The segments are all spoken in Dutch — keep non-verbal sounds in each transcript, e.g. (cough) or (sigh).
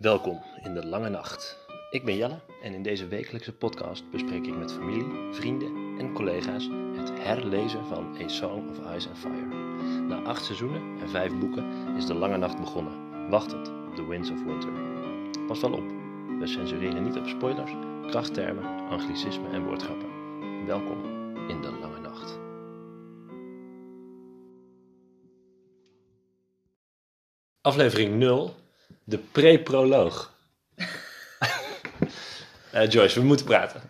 Welkom in de lange nacht. Ik ben Jelle en in deze wekelijkse podcast bespreek ik met familie, vrienden en collega's het herlezen van A Song of Ice and Fire. Na acht seizoenen en vijf boeken is de lange nacht begonnen, wachtend op The Winds of Winter. Pas wel op, we censureren niet op spoilers, krachttermen, anglicismen en woordgrappen. Welkom in de lange nacht. Aflevering 0, de pre-proloog. (laughs) Eh, Joyce, we moeten praten.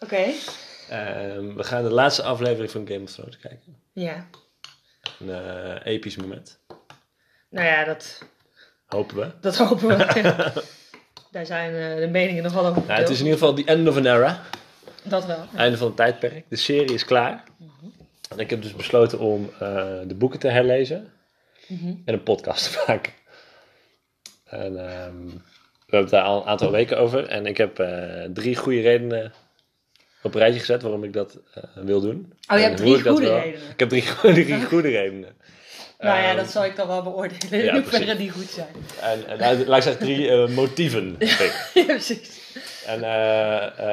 Oké. Ehm, we gaan de laatste aflevering van Game of Thrones kijken. Ja. Een eh, episch moment. Nou ja, dat, Hopen we. dat hopen we. (laughs) (laughs) Daar zijn eh, de meningen nogal over Nou, het is in ieder geval the end of an era. Dat wel. Ja. Einde van het tijdperk. De serie is klaar. En ik heb dus besloten om eh, de boeken te herlezen. Mhm. En een podcast te maken. En ehm, we hebben het daar al een aantal weken over. En ik heb eh, drie goede redenen op een rijtje gezet waarom ik dat eh, wil doen. Oh, je En hebt drie goede redenen. Ik heb drie, goede- (laughs) drie goede redenen. Nou ja, Ehm, dat zal ik dan wel beoordelen. ja, (laughs) in hoeverre precies. die goed zijn. En, en nou, laat ik zeggen drie eh, motieven. (laughs) ja, precies. En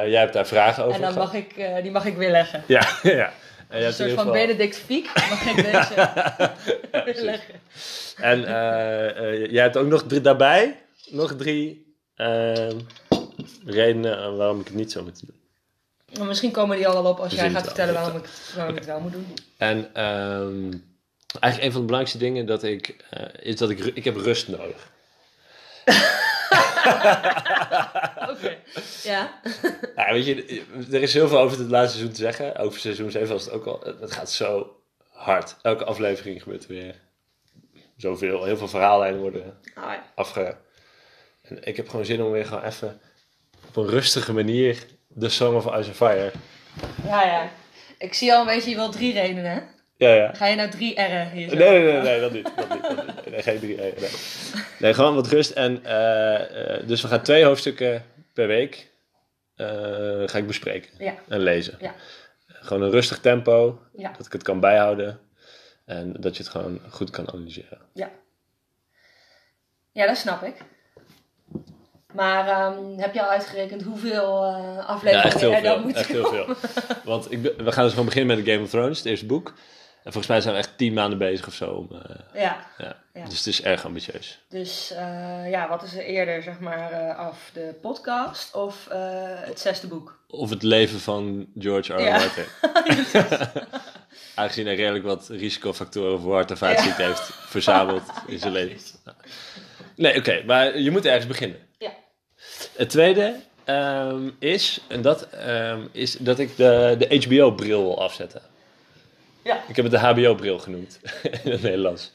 jij hebt daar vragen over En dan gehad. mag ik, die mag ik weerleggen. Ja, ja. En, Een soort van geval- Benedict Fiek mag ik deze (laughs) weerleggen. (laughs) En eh, eh, jij hebt ook nog drie, daarbij nog drie eh, redenen waarom ik het niet zo moet doen. Maar misschien komen die al wel op als jij gaat vertellen waarom ik, waarom ik het wel moet doen. En ehm, eigenlijk een van de belangrijkste dingen dat ik, eh, is dat ik, ik heb rust nodig. (laughs) (laughs) Oké. Ja. Ja, weet je, er is heel veel over het laatste seizoen te zeggen. Over seizoen 7 was het ook al. Het gaat zo hard. Elke aflevering gebeurt er weer zoveel. Heel veel verhaallijnen worden ja. afge... En ik heb gewoon zin om weer gewoon even op een rustige manier The Song of Ice and Fire. ja, ja. Ik zie al een beetje, je wil drie redenen, hè? Ja, ja. Ga je nou drie R'en hier zo? Nee, nee, nee, nee, dat niet. Dat niet, dat niet. Nee, geen drie. Nee, nee. nee, gewoon wat rust. En, eh, eh, dus we gaan twee hoofdstukken per week eh, ga ik bespreken Ja. en lezen. Ja. Gewoon een rustig tempo, Ja. dat ik het kan bijhouden. En dat je het gewoon goed kan analyseren. Ja. Ja, dat snap ik. Maar ehm, heb je al uitgerekend hoeveel Ja, afleveringen echt heel er dan moeten Echt heel veel. Want ik, we gaan dus gewoon beginnen met Game of Thrones, het eerste boek. En volgens mij zijn we echt tien maanden bezig of zo. Om, eh, Ja, ja. Ja. Dus het is erg ambitieus. dus eh, ja, wat is er eerder, zeg maar, eh, af? De podcast of het zesde boek? Of het leven van George R. Ja. (laughs) (laughs) Aangezien hij redelijk wat risicofactoren voor hart- en vaatziekte heeft verzameld (laughs) in zijn Ja, leven. Nee, oké, maar je moet ergens beginnen. Ja. Het tweede ehm, is, en dat ehm, is dat ik de, de HBO-bril wil afzetten. Ja, Ik heb het de HBO-bril genoemd (laughs) in het Nederlands.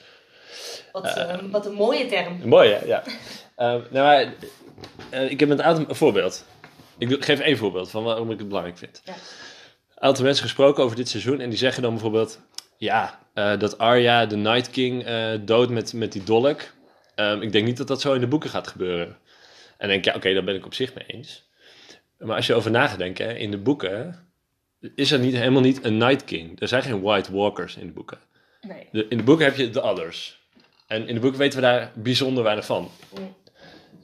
wat, eh, wat een mooie term. Mooi hè? Ja. Ehm, nou, maar, eh, ik heb een aantal een voorbeeld. Ik geef één voorbeeld van waarom ik het belangrijk vind. Ja. Een aantal mensen gesproken over dit seizoen en die zeggen dan bijvoorbeeld... Ja, eh, dat Arya de Night King eh doodt met, met die dolk. Ehm, ik denk niet dat dat zo in de boeken gaat gebeuren. En dan denk ik, ja, oké, daar ben ik op zich mee eens. Maar als je over na gaat denken, hè, in de boeken is er niet, helemaal niet een Night King. Er zijn geen White Walkers in de boeken. Nee. De, in de boeken heb je de others. En in de boeken weten we daar bijzonder weinig van. Mm.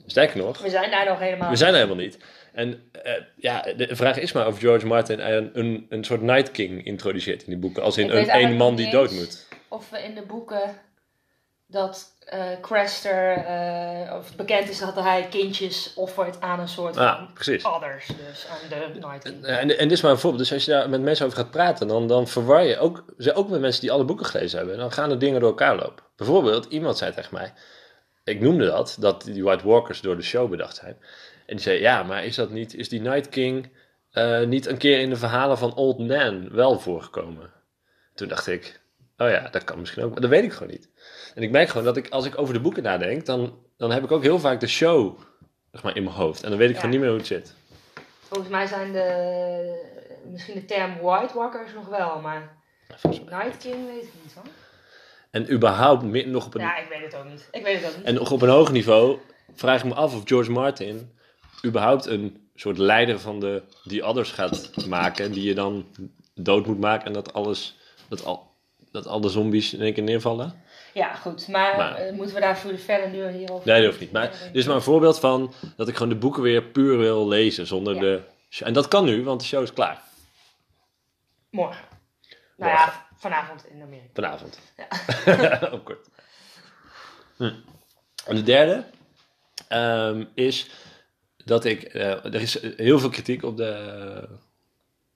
Sterker nog, We zijn daar nog helemaal. we zijn er helemaal niet. En eh, ja, de vraag is maar of George Martin een, een, een soort Night King introduceert in die boeken. Als in een eigenlijk man die dood moet. Of we in de boeken dat eh Craster eh, of bekend is dat hij kindjes offert aan een soort Ja, van precies. others, dus aan de Night King. Eh, En, en dit is maar een voorbeeld. Dus als je daar met mensen over gaat praten, dan, dan verwar je ook, ze- ook met mensen die alle boeken gelezen hebben. Dan gaan er dingen door elkaar lopen. Bijvoorbeeld, iemand zei tegen mij, ik noemde dat, dat die White Walkers door de show bedacht zijn. En die zei, ja, maar is dat niet, is die Night King eh, niet een keer in de verhalen van Old Nan wel voorgekomen? Toen dacht ik, oh ja, dat kan misschien ook, maar dat weet ik gewoon niet. En ik merk gewoon dat ik, als ik over de boeken nadenk, dan, dan heb ik ook heel vaak de show zeg maar, in mijn hoofd. En dan weet ik Ja. gewoon niet meer hoe het zit. Volgens mij zijn de, misschien de term White Walkers nog wel, maar. Night King weet ik niet van. En überhaupt meer- nog op een, Ja, ik weet het ook niet. Ik weet het ook niet. en nog op een hoog niveau vraag ik me af of George Martin überhaupt een soort leider van de die others gaat maken, die je dan dood moet maken en dat alles, dat al, dat al de zombies in één keer neervallen. Ja, goed. Maar, Maar- eh, moeten we daar voor verder nu hierover... Nee, dat hoeft niet. Maar dit is maar een voorbeeld van dat ik gewoon de boeken weer puur wil lezen zonder Ja. de... En dat kan nu, want de show is klaar. Morgen. Nou Morgen. ja, vanavond in Amerika. Vanavond. Ja. (laughs) Op kort. Hm. En de derde ehm, is dat ik... eh, er is heel veel kritiek op de...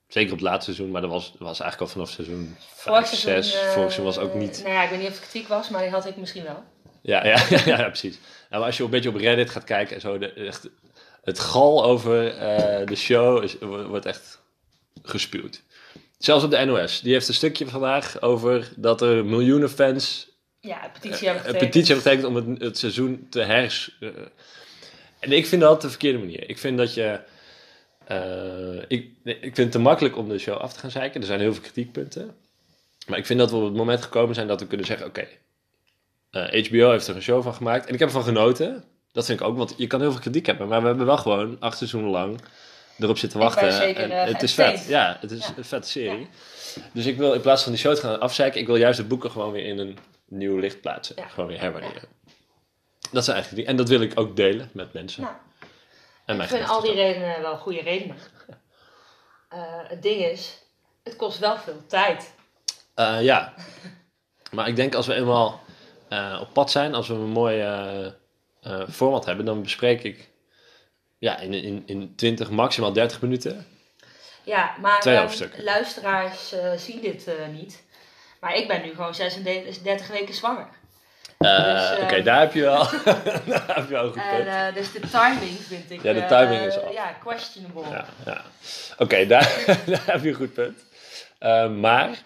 zeker op het laatste seizoen, maar dat was, was eigenlijk al vanaf seizoen 5, 6. seizoen, eh, Vorig seizoen was ook niet... Nou ja, ik weet niet of het kritiek was, maar die had ik misschien wel. Ja, (laughs) ja, ja, ja, precies. Nou, maar als je een beetje op Reddit gaat kijken en zo, de, echt, het gal over eh, de show is, wordt echt gespuwd. Zelfs op de NOS. Die heeft een stukje vandaag over dat er miljoenen fans Ja, een petitie hebben een getekend. petitie hebben getekend om het, het seizoen te hers... eh, en ik vind dat de verkeerde manier. Ik vind dat je... eh, ik, ik vind het te makkelijk om de show af te gaan zeiken. Er zijn heel veel kritiekpunten. Maar ik vind dat we op het moment gekomen zijn dat we kunnen zeggen... Oké, eh, HBO heeft er een show van gemaakt. En ik heb ervan genoten. Dat vind ik ook, want je kan heel veel kritiek hebben. Maar we hebben wel gewoon acht seizoenen lang erop zitten wachten. zeker, en eh, het is vet. Ja, het is Ja. een vette serie. Dus ik wil in plaats van die show te gaan afzeiken... ik wil juist de boeken gewoon weer in een nieuw licht plaatsen. Ja. Gewoon weer herwaarderen. Dat zijn eigenlijk die. En dat wil ik ook delen met mensen. En ik vind al die redenen wel goede redenen. (laughs) Eh, het ding is, het kost wel veel tijd. Eh, ja. Maar ik denk als we eenmaal eh, op pad zijn, als we een mooi format hebben, dan bespreek ik ja, in, in, in 20, maximaal 30 minuten. Ja, maar luisteraars zien dit niet. Maar ik ben nu gewoon 36 weken zwanger. Eh, Dus, eh, Oké, daar heb je wel, (laughs) (laughs) daar heb je wel een goed En, punt. eh, dus de timing vind ik... Ja, de eh, timing is af. Ja, questionable. Ja, ja. Oké, (laughs) daar, daar heb je een goed punt. Eh, maar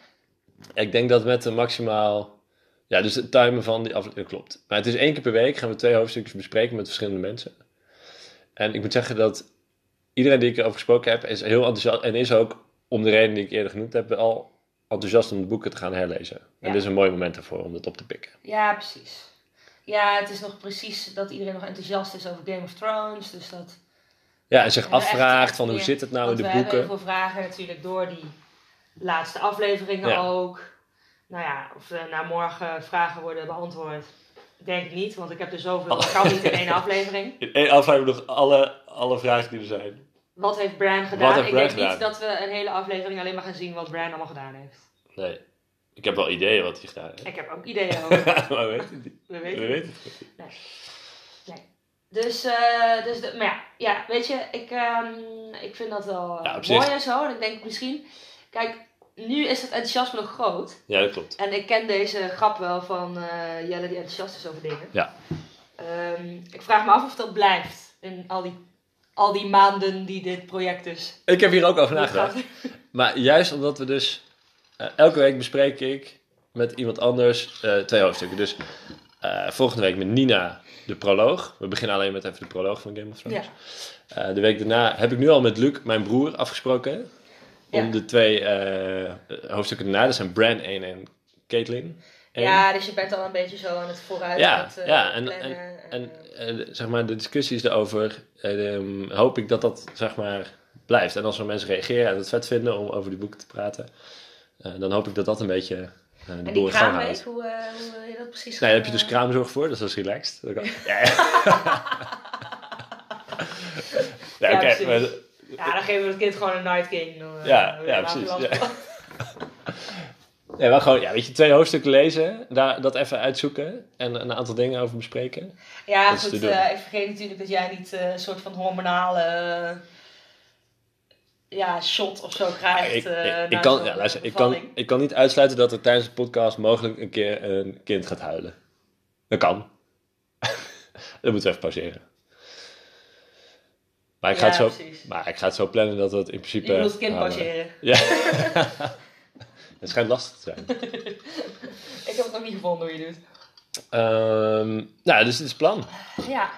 ik denk dat met de maximaal. Ja, dus het timen van die aflevering klopt. Maar het is één keer per week gaan we twee hoofdstukjes bespreken met verschillende mensen. En ik moet zeggen dat iedereen die ik erover gesproken heb, is heel enthousiast. En is ook, om de reden die ik eerder genoemd heb, al enthousiast om de boeken te gaan herlezen. En dit is een mooi moment ervoor om dat op te pikken. Ja, precies. Ja, het is nog precies dat iedereen nog enthousiast is over Game of Thrones. Dus dat... Ja, en zich En afvraagt echt van hoe zit het nou in de we hebben boeken. heel veel vragen natuurlijk door die laatste afleveringen Ja. ook. Nou ja, of er na morgen vragen worden beantwoord. Denk ik niet, want ik heb er zoveel. Dat kan niet in één (laughs) aflevering. In één aflevering nog alle, alle vragen die er zijn. Wat heeft Bran gedaan? Heeft ik denk niet dat we een hele aflevering alleen maar gaan zien wat Bran allemaal gedaan heeft. Nee. Ik heb wel ideeën wat hij gedaan heeft. Ik heb ook ideeën (laughs) over. maar we weten het niet. We We weten het. niet. Dus, eh, dus de, maar ja, ja, weet je, ik, ehm, ik vind dat wel eh, Ja, mooi en zo. En ik denk misschien, kijk, nu is het enthousiasme nog groot. Ja, dat klopt. En ik ken deze grap wel van eh, Jelle die enthousiast is over dingen. Ja. Ehm, ik vraag me af of dat blijft in al die, al die maanden die dit project is. Ik heb hier ook over nagedacht. Maar juist omdat we dus... eh, elke week bespreek ik met iemand anders eh, twee hoofdstukken. Dus eh, volgende week met Nina de proloog. We beginnen alleen met even de proloog van Game of Thrones. Ja. De week daarna heb ik nu al met Luc, mijn broer, afgesproken. Om Ja. de twee hoofdstukken daarna. Dat zijn Bran 1 en Caitlyn. 1. ja, dus je bent al een beetje zo aan het vooruit. Ja, het, eh, ja, en- En eh, zeg maar, de discussies daarover, eh, ehm, hoop ik dat dat zeg maar blijft. En als er mensen reageren en het vet vinden om over die boeken te praten, eh, dan hoop ik dat dat een beetje eh, de en die kraamweek, hoe, eh, hoe wil je dat precies Nee, daar heb je dus kraamzorg voor, dus dat is relaxed. Dat kan- (laughs) Ja, ja. (laughs) ja, Ja, maar- Ja, dan geven we het kind gewoon een Night King. Dan, Ja, dan ja, precies, (laughs) Nee, wel gewoon, ja, weet je, twee hoofdstukken lezen, daar, dat even uitzoeken en een aantal dingen over bespreken. Ja, Dat goed. eh, ik vergeet natuurlijk dat jij niet eh, een soort van hormonale ja, shot of zo krijgt. ik, eh, ik, kan, ja, luister, ik, kan, ik kan niet uitsluiten dat er tijdens de podcast mogelijk een keer een kind gaat huilen. Dat kan. (laughs) dat moeten we even pauzeren. Maar ik, ga Ja, het zo, precies. maar ik ga het zo plannen dat het in principe... Je bedoelt het kind pauzeren. Ja. (laughs) (laughs) het schijnt lastig te zijn. (laughs) Ik heb het nog niet gevonden hoe je doet. Ehm, nou, dus dit is het plan. Ja,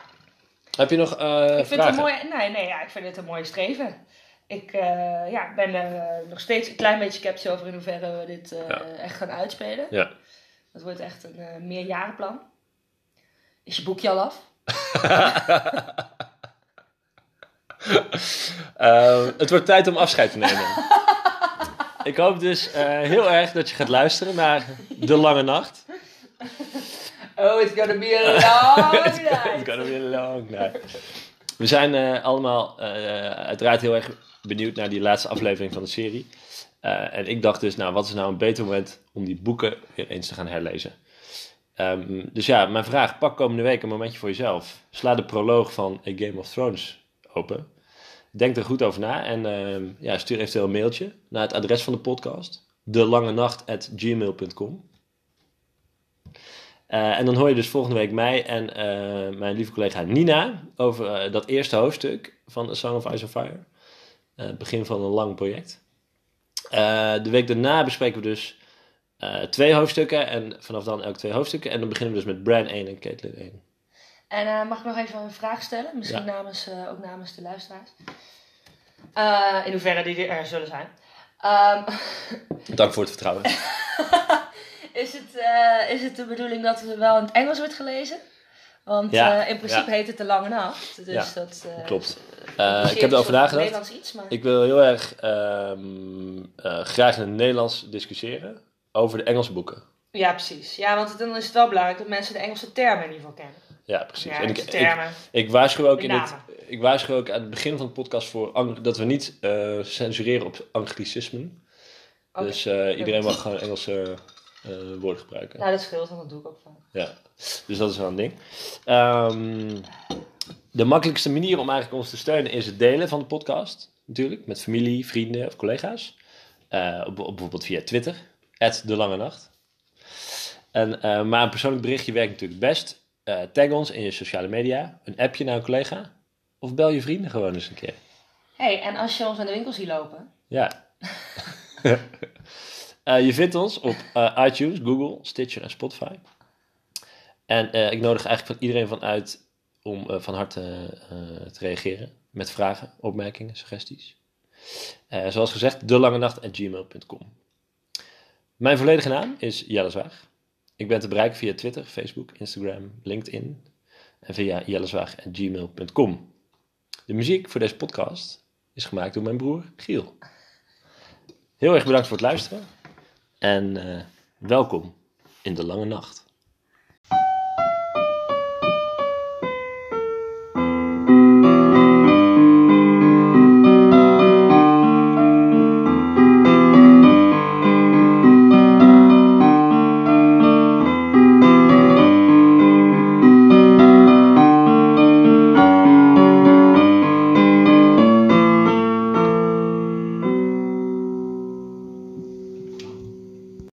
Heb je nog eh ik vind vragen? het een mooie, nee, nee, ja, ik vind het een mooie streven. Ik eh, ja, ben er nog steeds een klein beetje sceptisch over in hoeverre we dit Ja. echt gaan uitspelen. Ja. Dat wordt echt een meerjarenplan. Is je boekje al af? (laughs) Eh, het wordt tijd om afscheid te nemen. (laughs) ik hoop dus eh, heel erg dat je gaat luisteren naar De Lange Nacht. Oh, it's gonna be a (laughs) long It's night. gonna be a long night. We zijn eh, allemaal eh, uiteraard heel erg benieuwd naar die laatste aflevering van de serie. En ik dacht dus, nou, wat is nou een beter moment om die boeken weer eens te gaan herlezen? Ehm, dus ja, mijn vraag, pak komende week een momentje voor jezelf. Sla de proloog van A Game of Thrones open. Denk er goed over na en ehm, ja, stuur eventueel een mailtje naar het adres van de podcast. delangenacht.gmail.com Eh, en dan hoor je dus volgende week mij en eh, mijn lieve collega Nina over eh, dat eerste hoofdstuk van A Song of Ice and Fire. Het begin van een lang project. De week daarna bespreken we dus twee hoofdstukken en vanaf dan elk twee hoofdstukken. En dan beginnen we dus met Bran 1 en Caitlin 1. En eh, mag ik nog even een vraag stellen? Misschien Ja. namens, eh, ook namens de luisteraars. Eh, in hoeverre die er zullen zijn. Ehm, (laughs) Dank voor het vertrouwen. (laughs) is, het, is het de bedoeling dat het wel in het Engels wordt gelezen? Want Ja, in principe ja. heet het de lange nacht. Dus Ja, dat, Klopt. ik heb erover nagedacht. Nederlands iets, maar... Ik wil heel erg ehm, eh, graag in het Nederlands discussiëren over de Engelse boeken. Ja, precies. Ja, want dan is het wel belangrijk dat mensen de Engelse termen in ieder geval kennen. Ja, precies. Ja, en ik, ik, ik waarschuw ook in het, ik waarschuw ook aan het begin van de podcast voor dat we niet eh, censureren op anglicismen. Dus eh, iedereen mag gewoon Engelse eh, woorden gebruiken. Nou, dat scheelt, want dat doe ik ook vaak. Ja, dus dat is wel een ding. Ehm, de makkelijkste manier om eigenlijk ons te steunen is het delen van de podcast. Natuurlijk, met familie, vrienden of collega's. Op, op bijvoorbeeld via Twitter, de Lange Nacht. En, maar een persoonlijk berichtje werkt natuurlijk het best. Eh, tag ons in je sociale media, een appje naar een collega. Of bel je vrienden gewoon eens een keer. hey, en als je ons aan de winkel ziet lopen... Ja. (laughs) Eh, je vindt ons op eh, iTunes, Google, Stitcher en Spotify. En ik nodig eigenlijk van iedereen van uit om van harte te reageren met vragen, opmerkingen, suggesties. Zoals gezegd, delangenacht.gmail.com. Mijn volledige naam is Jelle Zwaag. Ik ben te bereiken via Twitter, Facebook, Instagram, LinkedIn en via jellezwaag.gmail.com. De muziek voor deze podcast is gemaakt door mijn broer Giel. Heel erg bedankt voor het luisteren en eh, welkom in de lange nacht.